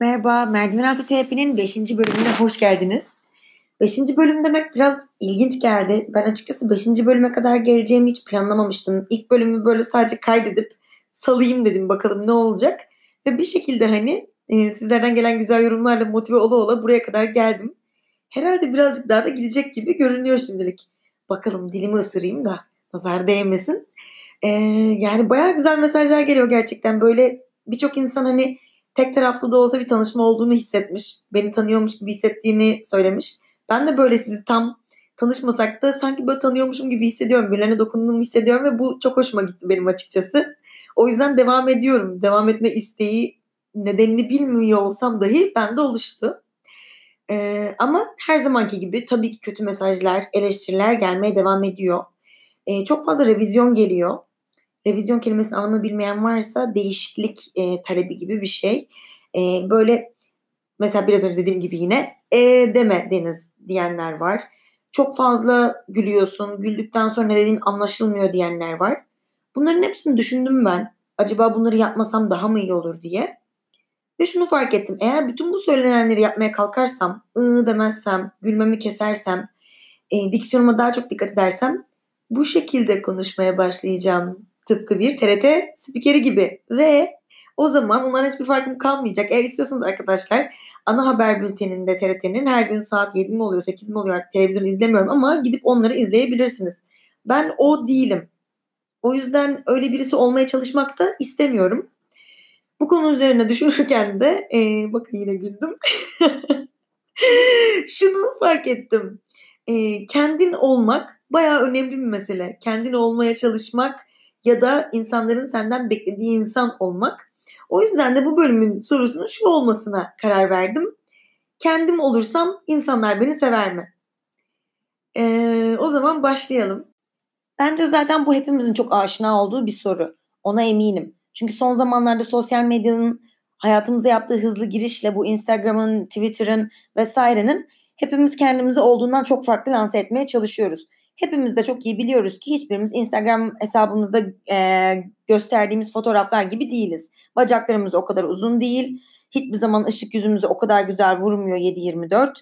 Merhaba, Merdiven Altı Terapi'nin 5. bölümüne hoş geldiniz. 5. bölüm demek biraz ilginç geldi. Ben açıkçası 5. bölüme kadar geleceğimi hiç planlamamıştım. İlk bölümü böyle sadece kaydedip salayım dedim bakalım ne olacak. Ve bir şekilde hani e, sizlerden gelen güzel yorumlarla motive ola ola buraya kadar geldim. Herhalde birazcık daha da gidecek gibi görünüyor şimdilik. Bakalım dilimi ısırayım da nazar değmesin. E, yani bayağı güzel mesajlar geliyor gerçekten. Böyle birçok insan hani tek taraflı da olsa bir tanışma olduğunu hissetmiş. Beni tanıyormuş gibi hissettiğini söylemiş. Ben de böyle sizi tam tanışmasak da sanki böyle tanıyormuşum gibi hissediyorum. Birilerine dokunduğumu hissediyorum ve bu çok hoşuma gitti benim açıkçası. O yüzden devam ediyorum. Devam etme isteği nedenini bilmiyor olsam dahi bende oluştu. Ee, ama her zamanki gibi tabii ki kötü mesajlar, eleştiriler gelmeye devam ediyor. Ee, çok fazla revizyon geliyor. Revizyon kelimesinin anlamını bilmeyen varsa değişiklik e, talebi gibi bir şey. E, böyle mesela biraz önce dediğim gibi yine e deme deniz diyenler var. Çok fazla gülüyorsun, güldükten sonra ne dediğin anlaşılmıyor diyenler var. Bunların hepsini düşündüm ben. Acaba bunları yapmasam daha mı iyi olur diye. Ve şunu fark ettim. Eğer bütün bu söylenenleri yapmaya kalkarsam, ıı demezsem, gülmemi kesersem, e, diksiyonuma daha çok dikkat edersem bu şekilde konuşmaya başlayacağım. Tıpkı bir TRT spikeri gibi. Ve o zaman onların hiçbir farkım kalmayacak. Eğer istiyorsanız arkadaşlar ana haber bülteninde TRT'nin her gün saat 7 mi oluyor 8 mi oluyor artık televizyon izlemiyorum ama gidip onları izleyebilirsiniz. Ben o değilim. O yüzden öyle birisi olmaya çalışmak da istemiyorum. Bu konu üzerine düşünürken de e, bakın yine güldüm. Şunu fark ettim. E, kendin olmak bayağı önemli bir mesele. Kendin olmaya çalışmak ya da insanların senden beklediği insan olmak. O yüzden de bu bölümün sorusunun şu olmasına karar verdim. Kendim olursam insanlar beni sever mi? Ee, o zaman başlayalım. Bence zaten bu hepimizin çok aşina olduğu bir soru. Ona eminim. Çünkü son zamanlarda sosyal medyanın hayatımıza yaptığı hızlı girişle bu Instagram'ın, Twitter'ın vesairenin hepimiz kendimizi olduğundan çok farklı lanse etmeye çalışıyoruz. Hepimiz de çok iyi biliyoruz ki hiçbirimiz Instagram hesabımızda e, gösterdiğimiz fotoğraflar gibi değiliz. Bacaklarımız o kadar uzun değil. Hiçbir zaman ışık yüzümüze o kadar güzel vurmuyor 7-24.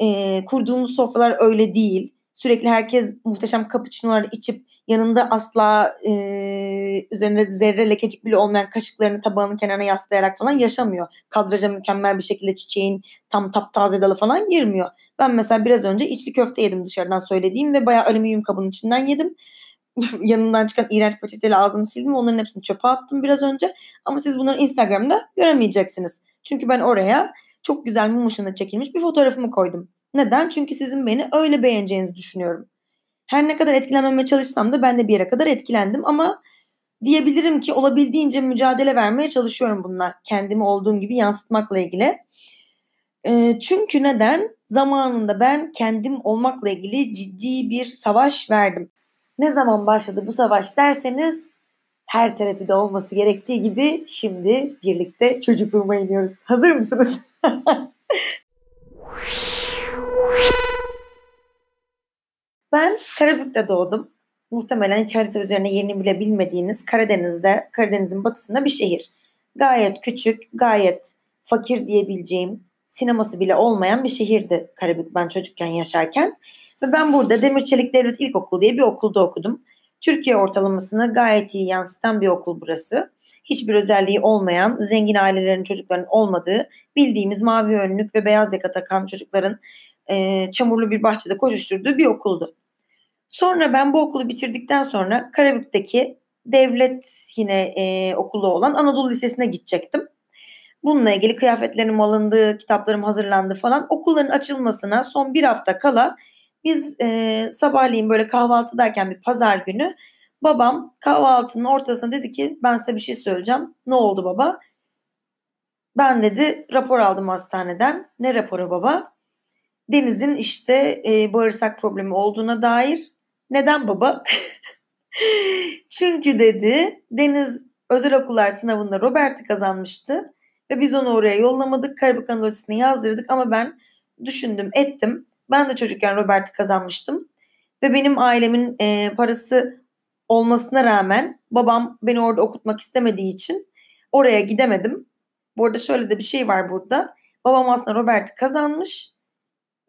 E, kurduğumuz sofralar öyle değil. Sürekli herkes muhteşem cappuccino'ları içip yanında asla e, üzerinde zerre lekecik bile olmayan kaşıklarını tabağının kenarına yaslayarak falan yaşamıyor. Kadraja mükemmel bir şekilde çiçeğin tam taptaze dalı falan girmiyor. Ben mesela biraz önce içli köfte yedim dışarıdan söylediğim ve bayağı alüminyum kabının içinden yedim. Yanından çıkan iğrenç peçeteyle ağzımı sildim. Onların hepsini çöpe attım biraz önce. Ama siz bunları Instagram'da göremeyeceksiniz. Çünkü ben oraya çok güzel mum ışığında çekilmiş bir fotoğrafımı koydum. Neden? Çünkü sizin beni öyle beğeneceğinizi düşünüyorum. Her ne kadar etkilenmemeye çalışsam da ben de bir yere kadar etkilendim ama diyebilirim ki olabildiğince mücadele vermeye çalışıyorum bununla. Kendimi olduğum gibi yansıtmakla ilgili. E, çünkü neden? Zamanında ben kendim olmakla ilgili ciddi bir savaş verdim. Ne zaman başladı bu savaş derseniz her terapide olması gerektiği gibi şimdi birlikte çocukluğuma iniyoruz. Hazır mısınız? Ben Karabük'te doğdum. Muhtemelen hiç harita üzerine yerini bile bilmediğiniz Karadeniz'de, Karadeniz'in batısında bir şehir. Gayet küçük, gayet fakir diyebileceğim, sineması bile olmayan bir şehirdi Karabük ben çocukken yaşarken. Ve ben burada Demir Çelik Devlet İlkokulu diye bir okulda okudum. Türkiye ortalamasını gayet iyi yansıtan bir okul burası. Hiçbir özelliği olmayan, zengin ailelerin çocuklarının olmadığı, bildiğimiz mavi önlük ve beyaz yaka takan çocukların e, çamurlu bir bahçede koşuşturduğu bir okuldu. Sonra ben bu okulu bitirdikten sonra Karabük'teki devlet yine e, okulu olan Anadolu Lisesi'ne gidecektim. Bununla ilgili kıyafetlerim alındı, kitaplarım hazırlandı falan. Okulların açılmasına son bir hafta kala biz e, sabahleyin böyle kahvaltıdayken bir pazar günü babam kahvaltının ortasında dedi ki ben size bir şey söyleyeceğim. Ne oldu baba? Ben dedi rapor aldım hastaneden. Ne raporu baba? Deniz'in işte e, bağırsak problemi olduğuna dair. Neden baba? Çünkü dedi Deniz özel okullar sınavında Robert'i kazanmıştı ve biz onu oraya yollamadık. Karabük Anadolu'sunu yazdırdık ama ben düşündüm ettim. Ben de çocukken Robert'i kazanmıştım ve benim ailemin e, parası olmasına rağmen babam beni orada okutmak istemediği için oraya gidemedim. Bu arada şöyle de bir şey var burada. Babam aslında Robert'i kazanmış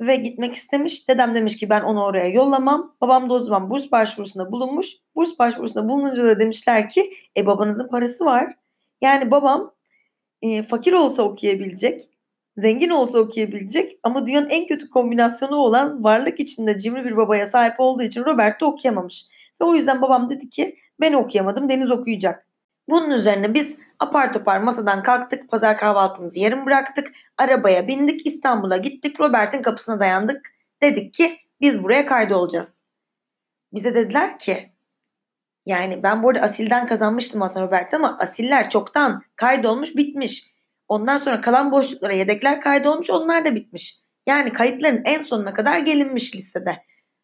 ve gitmek istemiş. Dedem demiş ki ben onu oraya yollamam. Babam da o zaman burs başvurusunda bulunmuş. Burs başvurusunda bulununca da demişler ki e babanızın parası var. Yani babam e, fakir olsa okuyabilecek, zengin olsa okuyabilecek ama dünyanın en kötü kombinasyonu olan varlık içinde cimri bir babaya sahip olduğu için Robert de okuyamamış. Ve o yüzden babam dedi ki ben okuyamadım Deniz okuyacak. Bunun üzerine biz apar topar masadan kalktık, pazar kahvaltımızı yarım bıraktık, arabaya bindik, İstanbul'a gittik, Robert'in kapısına dayandık. Dedik ki biz buraya kaydolacağız. Bize dediler ki yani ben bu arada Asil'den kazanmıştım aslında Robert ama Asiller çoktan kaydolmuş bitmiş. Ondan sonra kalan boşluklara yedekler kaydolmuş onlar da bitmiş. Yani kayıtların en sonuna kadar gelinmiş listede.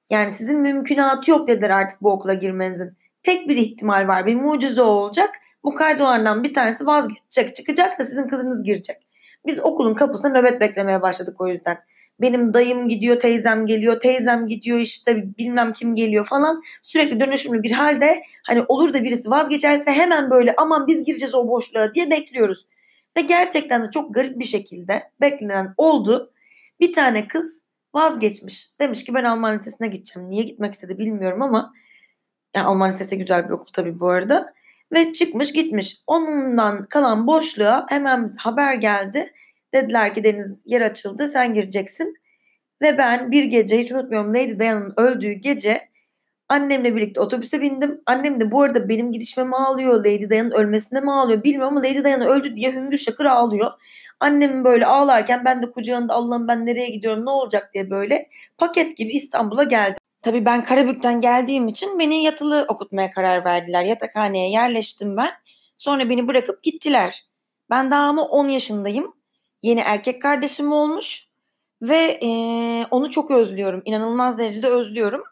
Yani sizin mümkünatı yok dediler artık bu okula girmenizin. Tek bir ihtimal var bir mucize olacak. Bu kaydolardan bir tanesi vazgeçecek çıkacak da sizin kızınız girecek. Biz okulun kapısına nöbet beklemeye başladık o yüzden. Benim dayım gidiyor, teyzem geliyor, teyzem gidiyor işte bilmem kim geliyor falan. Sürekli dönüşümlü bir halde hani olur da birisi vazgeçerse hemen böyle aman biz gireceğiz o boşluğa diye bekliyoruz. Ve gerçekten de çok garip bir şekilde beklenen oldu. Bir tane kız vazgeçmiş. Demiş ki ben Alman Lisesi'ne gideceğim. Niye gitmek istedi bilmiyorum ama yani Alman Lisesi güzel bir okul tabii bu arada. Ve çıkmış gitmiş. Onundan kalan boşluğa hemen haber geldi. Dediler ki Deniz yer açıldı sen gireceksin. Ve ben bir gece hiç unutmuyorum Lady Diana'nın öldüğü gece annemle birlikte otobüse bindim. Annem de bu arada benim gidişime mi ağlıyor, Lady Diana'nın ölmesine mi ağlıyor bilmiyorum ama Lady Diana öldü diye hüngür şakır ağlıyor. Annem böyle ağlarken ben de kucağında Allah'ım ben nereye gidiyorum ne olacak diye böyle paket gibi İstanbul'a geldim. Tabii ben Karabük'ten geldiğim için beni yatılı okutmaya karar verdiler. Yatakhaneye yerleştim ben. Sonra beni bırakıp gittiler. Ben daha ama 10 yaşındayım. Yeni erkek kardeşim olmuş. Ve e, onu çok özlüyorum. İnanılmaz derecede özlüyorum.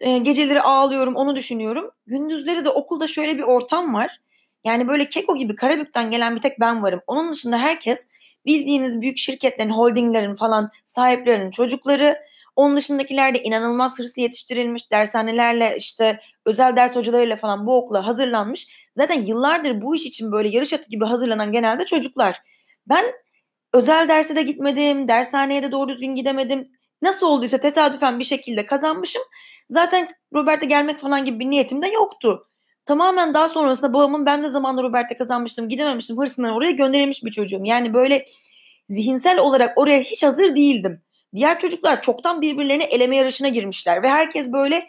E, geceleri ağlıyorum, onu düşünüyorum. Gündüzleri de okulda şöyle bir ortam var. Yani böyle Keko gibi Karabük'ten gelen bir tek ben varım. Onun dışında herkes bildiğiniz büyük şirketlerin, holdinglerin falan sahiplerinin çocukları onun dışındakiler de inanılmaz hırslı yetiştirilmiş dershanelerle işte özel ders hocalarıyla falan bu okula hazırlanmış. Zaten yıllardır bu iş için böyle yarış atı gibi hazırlanan genelde çocuklar. Ben özel derse de gitmedim, dershaneye de doğru düzgün gidemedim. Nasıl olduysa tesadüfen bir şekilde kazanmışım. Zaten Robert'e gelmek falan gibi bir niyetim de yoktu. Tamamen daha sonrasında babamın ben de zamanında Robert'e kazanmıştım, gidememiştim hırsından oraya gönderilmiş bir çocuğum. Yani böyle zihinsel olarak oraya hiç hazır değildim. Diğer çocuklar çoktan birbirlerini eleme yarışına girmişler ve herkes böyle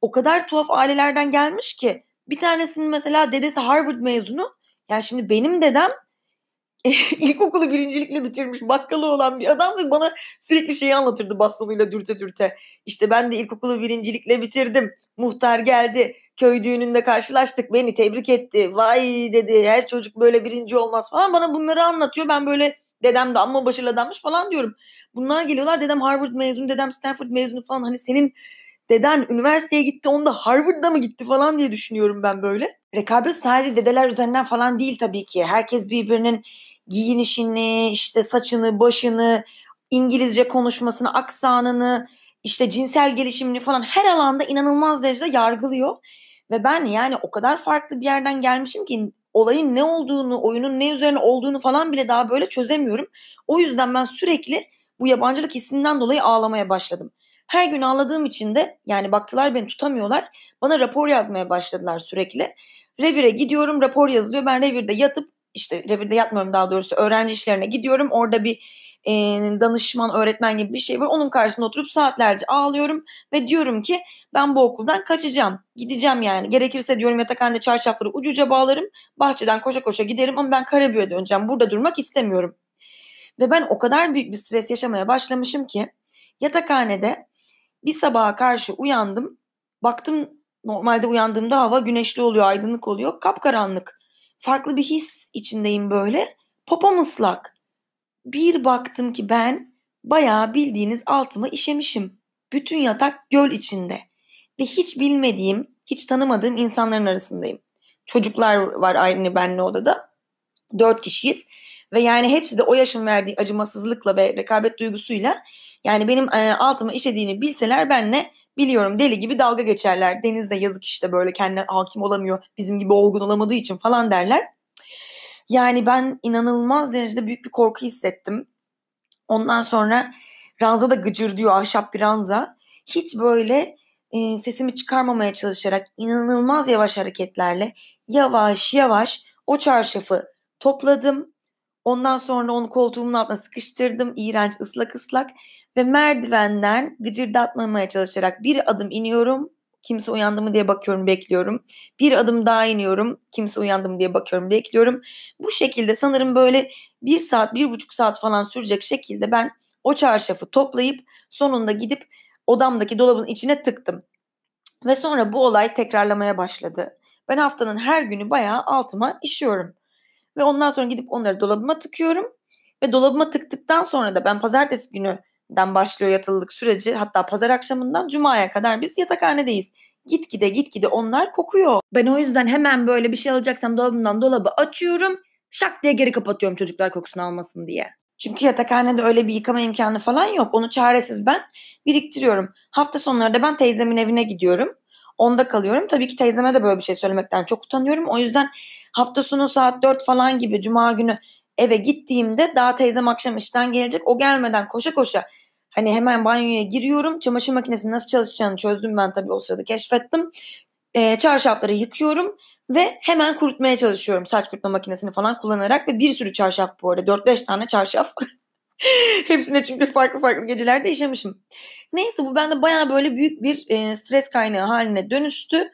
o kadar tuhaf ailelerden gelmiş ki bir tanesinin mesela dedesi Harvard mezunu. Yani şimdi benim dedem ilkokulu birincilikle bitirmiş bakkalı olan bir adam ve bana sürekli şeyi anlatırdı bastonuyla dürte dürte. İşte ben de ilkokulu birincilikle bitirdim. Muhtar geldi. Köy düğününde karşılaştık. Beni tebrik etti. Vay dedi her çocuk böyle birinci olmaz falan. Bana bunları anlatıyor. Ben böyle Dedem de amma başarılı adammış falan diyorum. Bunlar geliyorlar dedem Harvard mezunu, dedem Stanford mezunu falan. Hani senin deden üniversiteye gitti onda Harvard'da mı gitti falan diye düşünüyorum ben böyle. Rekabet sadece dedeler üzerinden falan değil tabii ki. Herkes birbirinin giyinişini, işte saçını, başını, İngilizce konuşmasını, aksanını, işte cinsel gelişimini falan her alanda inanılmaz derecede yargılıyor. Ve ben yani o kadar farklı bir yerden gelmişim ki olayın ne olduğunu, oyunun ne üzerine olduğunu falan bile daha böyle çözemiyorum. O yüzden ben sürekli bu yabancılık hissinden dolayı ağlamaya başladım. Her gün ağladığım için de yani baktılar beni tutamıyorlar. Bana rapor yazmaya başladılar sürekli. Revire gidiyorum rapor yazılıyor. Ben revirde yatıp işte revirde yatmıyorum daha doğrusu öğrenci işlerine gidiyorum. Orada bir e, danışman, öğretmen gibi bir şey var. Onun karşısında oturup saatlerce ağlıyorum ve diyorum ki ben bu okuldan kaçacağım. Gideceğim yani. Gerekirse diyorum yatakhanede çarşafları ucuca bağlarım. Bahçeden koşa koşa giderim ama ben Karabük'e döneceğim. Burada durmak istemiyorum. Ve ben o kadar büyük bir stres yaşamaya başlamışım ki yatakhanede bir sabaha karşı uyandım. Baktım normalde uyandığımda hava güneşli oluyor, aydınlık oluyor. Kapkaranlık. Farklı bir his içindeyim böyle. Popom ıslak bir baktım ki ben bayağı bildiğiniz altıma işemişim. Bütün yatak göl içinde. Ve hiç bilmediğim, hiç tanımadığım insanların arasındayım. Çocuklar var aynı benle odada. Dört kişiyiz. Ve yani hepsi de o yaşın verdiği acımasızlıkla ve rekabet duygusuyla yani benim e, altıma işediğini bilseler benle biliyorum deli gibi dalga geçerler. Denizde yazık işte böyle kendine hakim olamıyor. Bizim gibi olgun olamadığı için falan derler. Yani ben inanılmaz derecede büyük bir korku hissettim. Ondan sonra ranza da gıcır diyor ahşap bir ranza. Hiç böyle e, sesimi çıkarmamaya çalışarak inanılmaz yavaş hareketlerle yavaş yavaş o çarşafı topladım. Ondan sonra onu koltuğumun altına sıkıştırdım. iğrenç ıslak ıslak ve merdivenden gıcırdatmamaya çalışarak bir adım iniyorum. Kimse uyandı mı diye bakıyorum, bekliyorum. Bir adım daha iniyorum. Kimse uyandı mı diye bakıyorum, bekliyorum. Bu şekilde sanırım böyle bir saat, bir buçuk saat falan sürecek şekilde ben o çarşafı toplayıp sonunda gidip odamdaki dolabın içine tıktım. Ve sonra bu olay tekrarlamaya başladı. Ben haftanın her günü bayağı altıma işiyorum. Ve ondan sonra gidip onları dolabıma tıkıyorum. Ve dolabıma tıktıktan sonra da ben pazartesi günüden başlıyor yatılılık süreci. Hatta pazar akşamından cumaya kadar biz yatakhanedeyiz. Gitgide gitgide onlar kokuyor. Ben o yüzden hemen böyle bir şey alacaksam dolabımdan dolabı açıyorum. Şak diye geri kapatıyorum çocuklar kokusunu almasın diye. Çünkü yatakhanede öyle bir yıkama imkanı falan yok. Onu çaresiz ben biriktiriyorum. Hafta sonları da ben teyzemin evine gidiyorum. Onda kalıyorum. Tabii ki teyzeme de böyle bir şey söylemekten çok utanıyorum. O yüzden hafta sonu saat 4 falan gibi cuma günü eve gittiğimde daha teyzem akşam işten gelecek. O gelmeden koşa koşa hani hemen banyoya giriyorum. Çamaşır makinesinin nasıl çalışacağını çözdüm ben tabii o sırada keşfettim. E, çarşafları yıkıyorum ve hemen kurutmaya çalışıyorum saç kurutma makinesini falan kullanarak ve bir sürü çarşaf bu arada 4-5 tane çarşaf. Hepsine çünkü farklı farklı gecelerde işemişim. Neyse bu bende baya böyle büyük bir e, stres kaynağı haline dönüştü.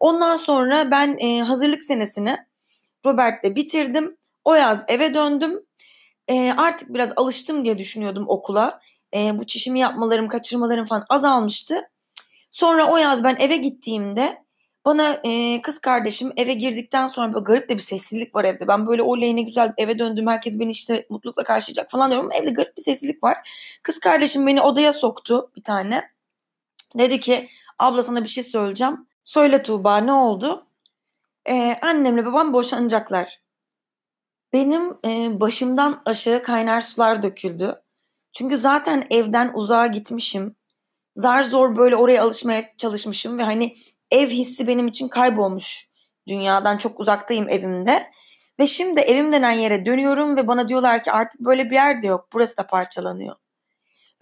Ondan sonra ben e, hazırlık senesini Robert'te bitirdim. O yaz eve döndüm. E, artık biraz alıştım diye düşünüyordum okula. E, bu çişimi yapmalarım, kaçırmalarım falan azalmıştı. Sonra o yaz ben eve gittiğimde bana e, kız kardeşim eve girdikten sonra böyle garip de bir sessizlik var evde. Ben böyle oley ne güzel eve döndüm herkes beni işte mutlulukla karşılayacak falan diyorum. Evde garip bir sessizlik var. Kız kardeşim beni odaya soktu bir tane. Dedi ki abla sana bir şey söyleyeceğim. Söyle Tuğba ne oldu? Ee, annemle babam boşanacaklar. Benim e, başımdan aşağı kaynar sular döküldü. Çünkü zaten evden uzağa gitmişim. Zar zor böyle oraya alışmaya çalışmışım ve hani ev hissi benim için kaybolmuş. Dünyadan çok uzaktayım evimde. Ve şimdi evim denen yere dönüyorum ve bana diyorlar ki artık böyle bir yer de yok. Burası da parçalanıyor.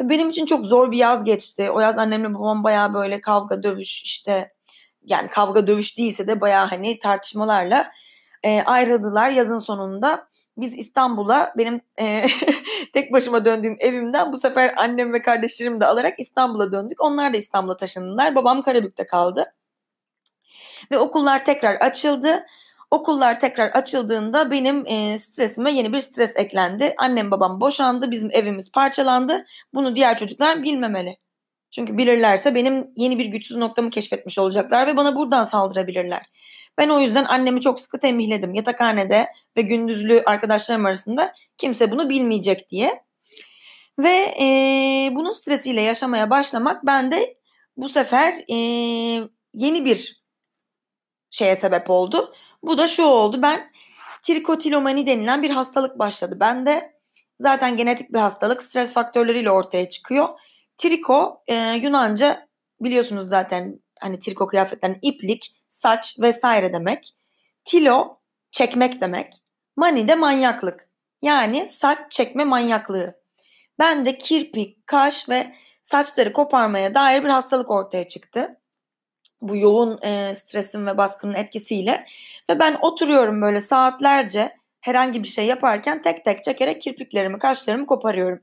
Ve benim için çok zor bir yaz geçti. O yaz annemle babam baya böyle kavga dövüş işte yani kavga dövüş değilse de baya hani tartışmalarla e, ayrıldılar yazın sonunda. Biz İstanbul'a benim e, tek başıma döndüğüm evimden bu sefer annem ve kardeşlerimi de alarak İstanbul'a döndük. Onlar da İstanbul'a taşındılar. Babam Karabük'te kaldı. Ve okullar tekrar açıldı. Okullar tekrar açıldığında benim e, stresime yeni bir stres eklendi. Annem babam boşandı, bizim evimiz parçalandı. Bunu diğer çocuklar bilmemeli. Çünkü bilirlerse benim yeni bir güçsüz noktamı keşfetmiş olacaklar ve bana buradan saldırabilirler. Ben o yüzden annemi çok sıkı tembihledim. Yatakhanede ve gündüzlü arkadaşlarım arasında kimse bunu bilmeyecek diye. Ve e, bunun stresiyle yaşamaya başlamak bende bu sefer e, yeni bir şeye sebep oldu. Bu da şu oldu. Ben trikotilomani denilen bir hastalık başladı. Ben de zaten genetik bir hastalık stres faktörleriyle ortaya çıkıyor. Triko e, Yunanca biliyorsunuz zaten hani triko kıyafetlerin iplik, saç vesaire demek. Tilo çekmek demek. Mani de manyaklık. Yani saç çekme manyaklığı. Ben de kirpik, kaş ve saçları koparmaya dair bir hastalık ortaya çıktı bu yoğun e, stresin ve baskının etkisiyle ve ben oturuyorum böyle saatlerce herhangi bir şey yaparken tek tek çekerek kirpiklerimi, kaşlarımı koparıyorum.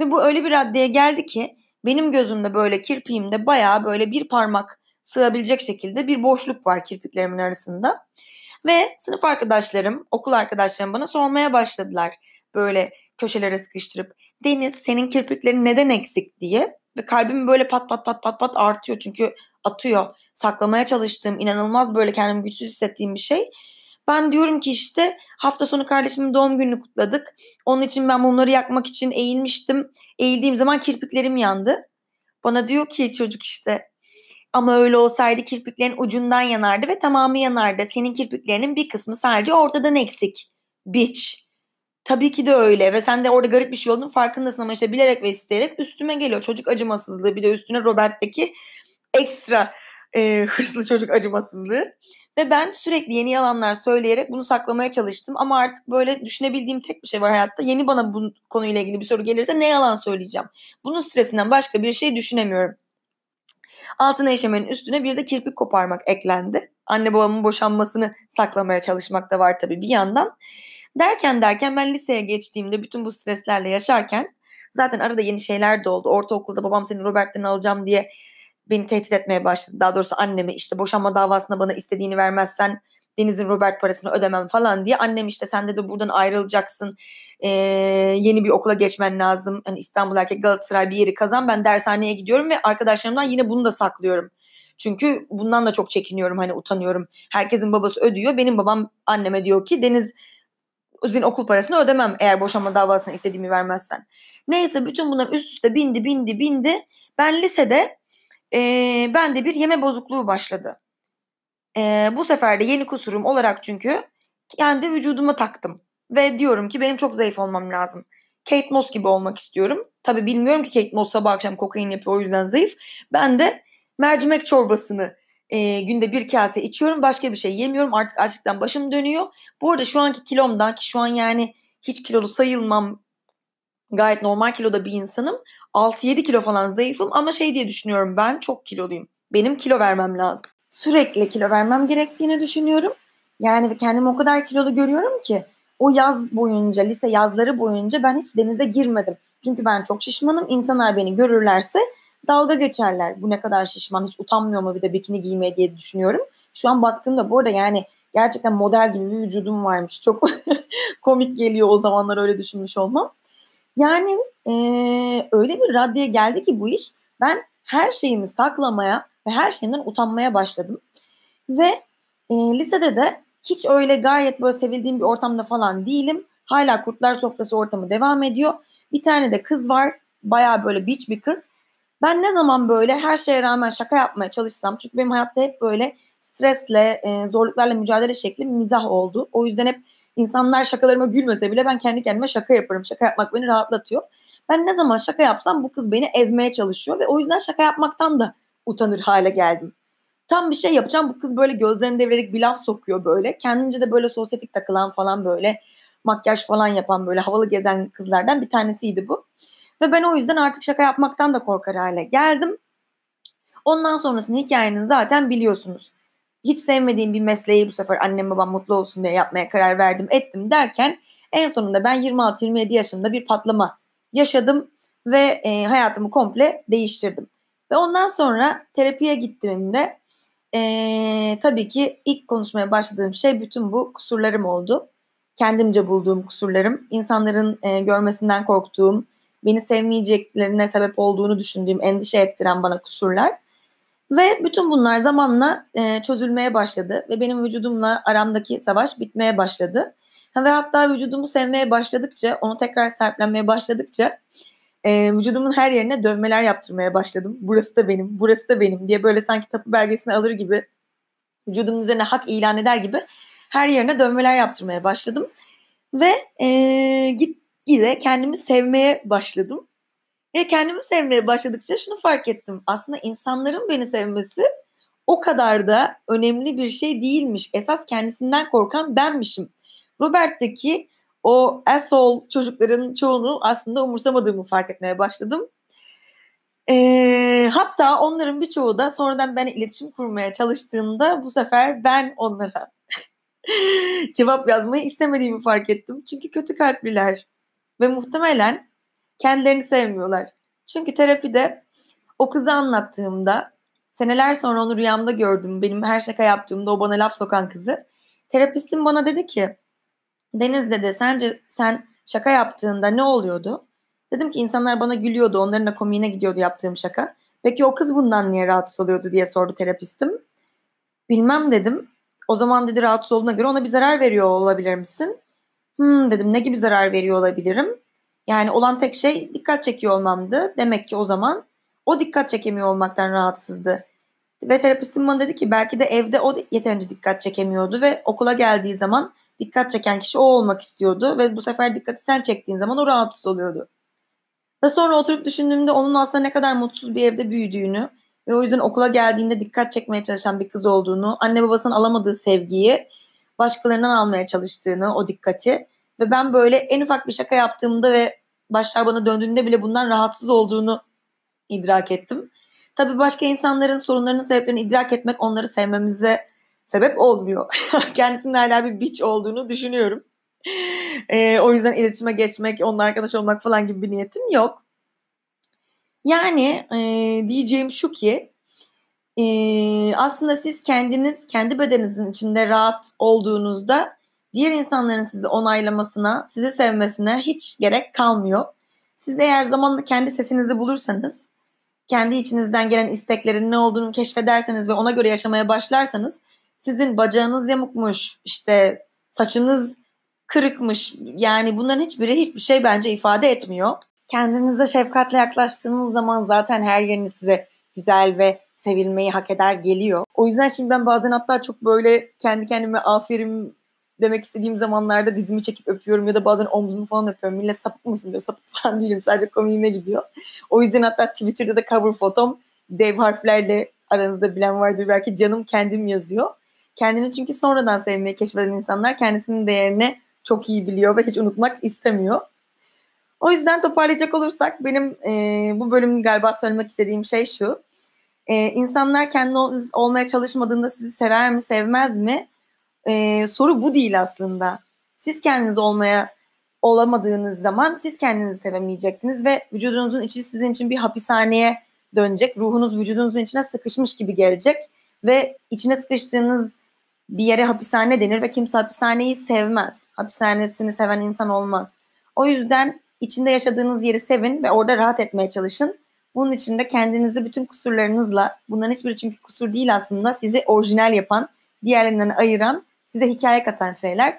Ve bu öyle bir raddeye geldi ki benim gözümde böyle kirpiğimde bayağı böyle bir parmak sığabilecek şekilde bir boşluk var kirpiklerimin arasında. Ve sınıf arkadaşlarım, okul arkadaşlarım bana sormaya başladılar. Böyle köşelere sıkıştırıp Deniz senin kirpiklerin neden eksik diye. Ve kalbim böyle pat pat pat pat pat artıyor çünkü atıyor. Saklamaya çalıştığım inanılmaz böyle kendimi güçsüz hissettiğim bir şey. Ben diyorum ki işte hafta sonu kardeşimin doğum gününü kutladık. Onun için ben bunları yakmak için eğilmiştim. Eğildiğim zaman kirpiklerim yandı. Bana diyor ki çocuk işte ama öyle olsaydı kirpiklerin ucundan yanardı ve tamamı yanardı. Senin kirpiklerinin bir kısmı sadece ortadan eksik. Bitch. Tabii ki de öyle ve sen de orada garip bir şey olduğunu farkındasın ama işte bilerek ve isteyerek üstüme geliyor. Çocuk acımasızlığı bir de üstüne Robert'teki ekstra e, hırslı çocuk acımasızlığı. Ve ben sürekli yeni yalanlar söyleyerek bunu saklamaya çalıştım. Ama artık böyle düşünebildiğim tek bir şey var hayatta. Yeni bana bu konuyla ilgili bir soru gelirse ne yalan söyleyeceğim. Bunun stresinden başka bir şey düşünemiyorum. Altına işemenin üstüne bir de kirpik koparmak eklendi. Anne babamın boşanmasını saklamaya çalışmak da var tabii bir yandan. Derken derken ben liseye geçtiğimde bütün bu streslerle yaşarken zaten arada yeni şeyler de oldu. Ortaokulda babam seni Robert'ten alacağım diye beni tehdit etmeye başladı. Daha doğrusu annemi işte boşanma davasında bana istediğini vermezsen Deniz'in Robert parasını ödemem falan diye. Annem işte sen de buradan ayrılacaksın. Ee, yeni bir okula geçmen lazım. Hani İstanbul Erkek Galatasaray bir yeri kazan. Ben dershaneye gidiyorum ve arkadaşlarımdan yine bunu da saklıyorum. Çünkü bundan da çok çekiniyorum hani utanıyorum. Herkesin babası ödüyor. Benim babam anneme diyor ki Deniz senin okul parasını ödemem eğer boşanma davasına istediğimi vermezsen. Neyse bütün bunlar üst üste bindi bindi bindi. Ben lisede e, bende bir yeme bozukluğu başladı. E, bu sefer de yeni kusurum olarak çünkü kendi vücuduma taktım. Ve diyorum ki benim çok zayıf olmam lazım. Kate Moss gibi olmak istiyorum. Tabi bilmiyorum ki Kate Moss sabah akşam kokain yapıyor o yüzden zayıf. Ben de mercimek çorbasını e, günde bir kase içiyorum. Başka bir şey yemiyorum. Artık açlıktan başım dönüyor. Bu arada şu anki kilomdan ki şu an yani hiç kilolu sayılmam. Gayet normal kiloda bir insanım. 6-7 kilo falan zayıfım ama şey diye düşünüyorum ben çok kiloluyum. Benim kilo vermem lazım. Sürekli kilo vermem gerektiğini düşünüyorum. Yani kendimi o kadar kilolu görüyorum ki o yaz boyunca, lise yazları boyunca ben hiç denize girmedim. Çünkü ben çok şişmanım. İnsanlar beni görürlerse dalga geçerler. Bu ne kadar şişman hiç utanmıyor mu bir de bikini giymeye diye düşünüyorum. Şu an baktığımda bu arada yani gerçekten model gibi bir vücudum varmış. Çok komik geliyor o zamanlar öyle düşünmüş olmam. Yani e, öyle bir raddeye geldi ki bu iş ben her şeyimi saklamaya ve her şeyimden utanmaya başladım. Ve e, lisede de hiç öyle gayet böyle sevildiğim bir ortamda falan değilim. Hala kurtlar sofrası ortamı devam ediyor. Bir tane de kız var. Baya böyle beach bir kız. Ben ne zaman böyle her şeye rağmen şaka yapmaya çalışsam çünkü benim hayatta hep böyle stresle, e, zorluklarla mücadele şeklim mizah oldu. O yüzden hep insanlar şakalarıma gülmese bile ben kendi kendime şaka yaparım. Şaka yapmak beni rahatlatıyor. Ben ne zaman şaka yapsam bu kız beni ezmeye çalışıyor ve o yüzden şaka yapmaktan da utanır hale geldim. Tam bir şey yapacağım bu kız böyle gözlerini devirerek bir laf sokuyor böyle. Kendince de böyle sosyetik takılan falan böyle makyaj falan yapan böyle havalı gezen kızlardan bir tanesiydi bu. Ve ben o yüzden artık şaka yapmaktan da korkar hale geldim. Ondan sonrasını hikayenin zaten biliyorsunuz. Hiç sevmediğim bir mesleği bu sefer annem babam mutlu olsun diye yapmaya karar verdim ettim derken en sonunda ben 26-27 yaşımda bir patlama yaşadım ve e, hayatımı komple değiştirdim. Ve ondan sonra terapiye gittiğimde e, tabii ki ilk konuşmaya başladığım şey bütün bu kusurlarım oldu. Kendimce bulduğum kusurlarım, insanların e, görmesinden korktuğum, beni sevmeyeceklerine sebep olduğunu düşündüğüm, endişe ettiren bana kusurlar. Ve bütün bunlar zamanla e, çözülmeye başladı ve benim vücudumla aramdaki savaş bitmeye başladı. Ve hatta vücudumu sevmeye başladıkça, onu tekrar sahiplenmeye başladıkça e, vücudumun her yerine dövmeler yaptırmaya başladım. Burası da benim, burası da benim diye böyle sanki tapu belgesini alır gibi vücudumun üzerine hak ilan eder gibi her yerine dövmeler yaptırmaya başladım. Ve e, git gide kendimi sevmeye başladım. Ve kendimi sevmeye başladıkça şunu fark ettim. Aslında insanların beni sevmesi o kadar da önemli bir şey değilmiş. Esas kendisinden korkan benmişim. Robert'teki o asshole çocukların çoğunu aslında umursamadığımı fark etmeye başladım. Ee, hatta onların birçoğu da sonradan ben iletişim kurmaya çalıştığında bu sefer ben onlara cevap yazmayı istemediğimi fark ettim. Çünkü kötü kalpliler ve muhtemelen kendilerini sevmiyorlar. Çünkü terapide o kızı anlattığımda seneler sonra onu rüyamda gördüm. Benim her şaka yaptığımda o bana laf sokan kızı. Terapistim bana dedi ki Deniz dedi sence sen şaka yaptığında ne oluyordu? Dedim ki insanlar bana gülüyordu. Onların da komiğine gidiyordu yaptığım şaka. Peki o kız bundan niye rahatsız oluyordu diye sordu terapistim. Bilmem dedim. O zaman dedi rahatsız olduğuna göre ona bir zarar veriyor olabilir misin? Hmm dedim ne gibi zarar veriyor olabilirim? Yani olan tek şey dikkat çekiyor olmamdı. Demek ki o zaman o dikkat çekemiyor olmaktan rahatsızdı. Ve terapistim bana dedi ki belki de evde o yeterince dikkat çekemiyordu ve okula geldiği zaman dikkat çeken kişi o olmak istiyordu ve bu sefer dikkati sen çektiğin zaman o rahatsız oluyordu. Ve sonra oturup düşündüğümde onun aslında ne kadar mutsuz bir evde büyüdüğünü ve o yüzden okula geldiğinde dikkat çekmeye çalışan bir kız olduğunu, anne babasının alamadığı sevgiyi başkalarından almaya çalıştığını, o dikkati ve ben böyle en ufak bir şaka yaptığımda ve başlar bana döndüğünde bile bundan rahatsız olduğunu idrak ettim. Tabii başka insanların sorunlarının sebeplerini idrak etmek onları sevmemize sebep olmuyor. Kendisinin hala bir biç olduğunu düşünüyorum. Ee, o yüzden iletişime geçmek, onunla arkadaş olmak falan gibi bir niyetim yok. Yani e, diyeceğim şu ki e, aslında siz kendiniz kendi bedeninizin içinde rahat olduğunuzda diğer insanların sizi onaylamasına, sizi sevmesine hiç gerek kalmıyor. Siz eğer zamanla kendi sesinizi bulursanız, kendi içinizden gelen isteklerin ne olduğunu keşfederseniz ve ona göre yaşamaya başlarsanız sizin bacağınız yamukmuş, işte saçınız kırıkmış. Yani bunların hiçbiri hiçbir şey bence ifade etmiyor. Kendinize şefkatle yaklaştığınız zaman zaten her yeriniz size güzel ve sevilmeyi hak eder geliyor. O yüzden şimdi ben bazen hatta çok böyle kendi kendime aferin demek istediğim zamanlarda dizimi çekip öpüyorum ya da bazen omzumu falan öpüyorum. Millet sapık mısın diyor. Sapık falan değilim. Sadece komiğime gidiyor. O yüzden hatta Twitter'da da cover fotom dev harflerle aranızda bilen vardır belki canım kendim yazıyor. Kendini çünkü sonradan sevmeyi keşfeden insanlar kendisinin değerini çok iyi biliyor ve hiç unutmak istemiyor. O yüzden toparlayacak olursak benim e, bu bölüm galiba söylemek istediğim şey şu. E, insanlar kendi olmaya çalışmadığında sizi sever mi sevmez mi? E, soru bu değil aslında. Siz kendiniz olmaya olamadığınız zaman siz kendinizi sevemeyeceksiniz ve vücudunuzun içi sizin için bir hapishaneye dönecek. Ruhunuz vücudunuzun içine sıkışmış gibi gelecek ve içine sıkıştığınız bir yere hapishane denir ve kimse hapishaneyi sevmez. Hapishanesini seven insan olmaz. O yüzden içinde yaşadığınız yeri sevin ve orada rahat etmeye çalışın. Bunun için de kendinizi bütün kusurlarınızla, bunların hiçbiri çünkü kusur değil aslında, sizi orijinal yapan, diğerlerinden ayıran, size hikaye katan şeyler.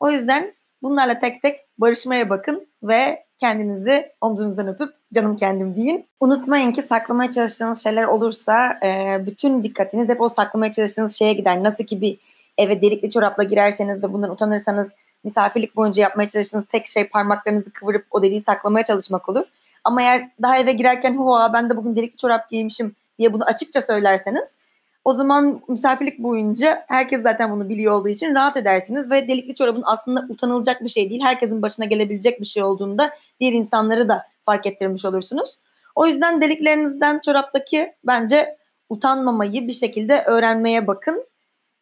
O yüzden bunlarla tek tek barışmaya bakın ve kendinizi omzunuzdan öpüp canım kendim deyin. Unutmayın ki saklamaya çalıştığınız şeyler olursa e, bütün dikkatiniz hep o saklamaya çalıştığınız şeye gider. Nasıl ki bir eve delikli çorapla girerseniz ve bundan utanırsanız misafirlik boyunca yapmaya çalıştığınız tek şey parmaklarınızı kıvırıp o deliği saklamaya çalışmak olur. Ama eğer daha eve girerken hua ben de bugün delikli çorap giymişim diye bunu açıkça söylerseniz o zaman misafirlik boyunca herkes zaten bunu biliyor olduğu için rahat edersiniz ve delikli çorabın aslında utanılacak bir şey değil. Herkesin başına gelebilecek bir şey olduğunda diğer insanları da fark ettirmiş olursunuz. O yüzden deliklerinizden çoraptaki bence utanmamayı bir şekilde öğrenmeye bakın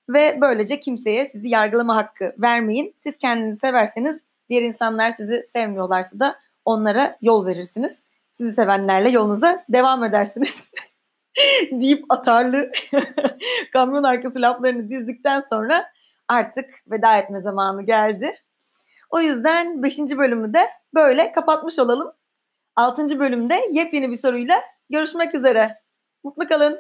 ve böylece kimseye sizi yargılama hakkı vermeyin. Siz kendinizi severseniz diğer insanlar sizi sevmiyorlarsa da onlara yol verirsiniz. Sizi sevenlerle yolunuza devam edersiniz. deyip atarlı kamyon arkası laflarını dizdikten sonra artık veda etme zamanı geldi. O yüzden 5. bölümü de böyle kapatmış olalım. 6. bölümde yepyeni bir soruyla görüşmek üzere. Mutlu kalın.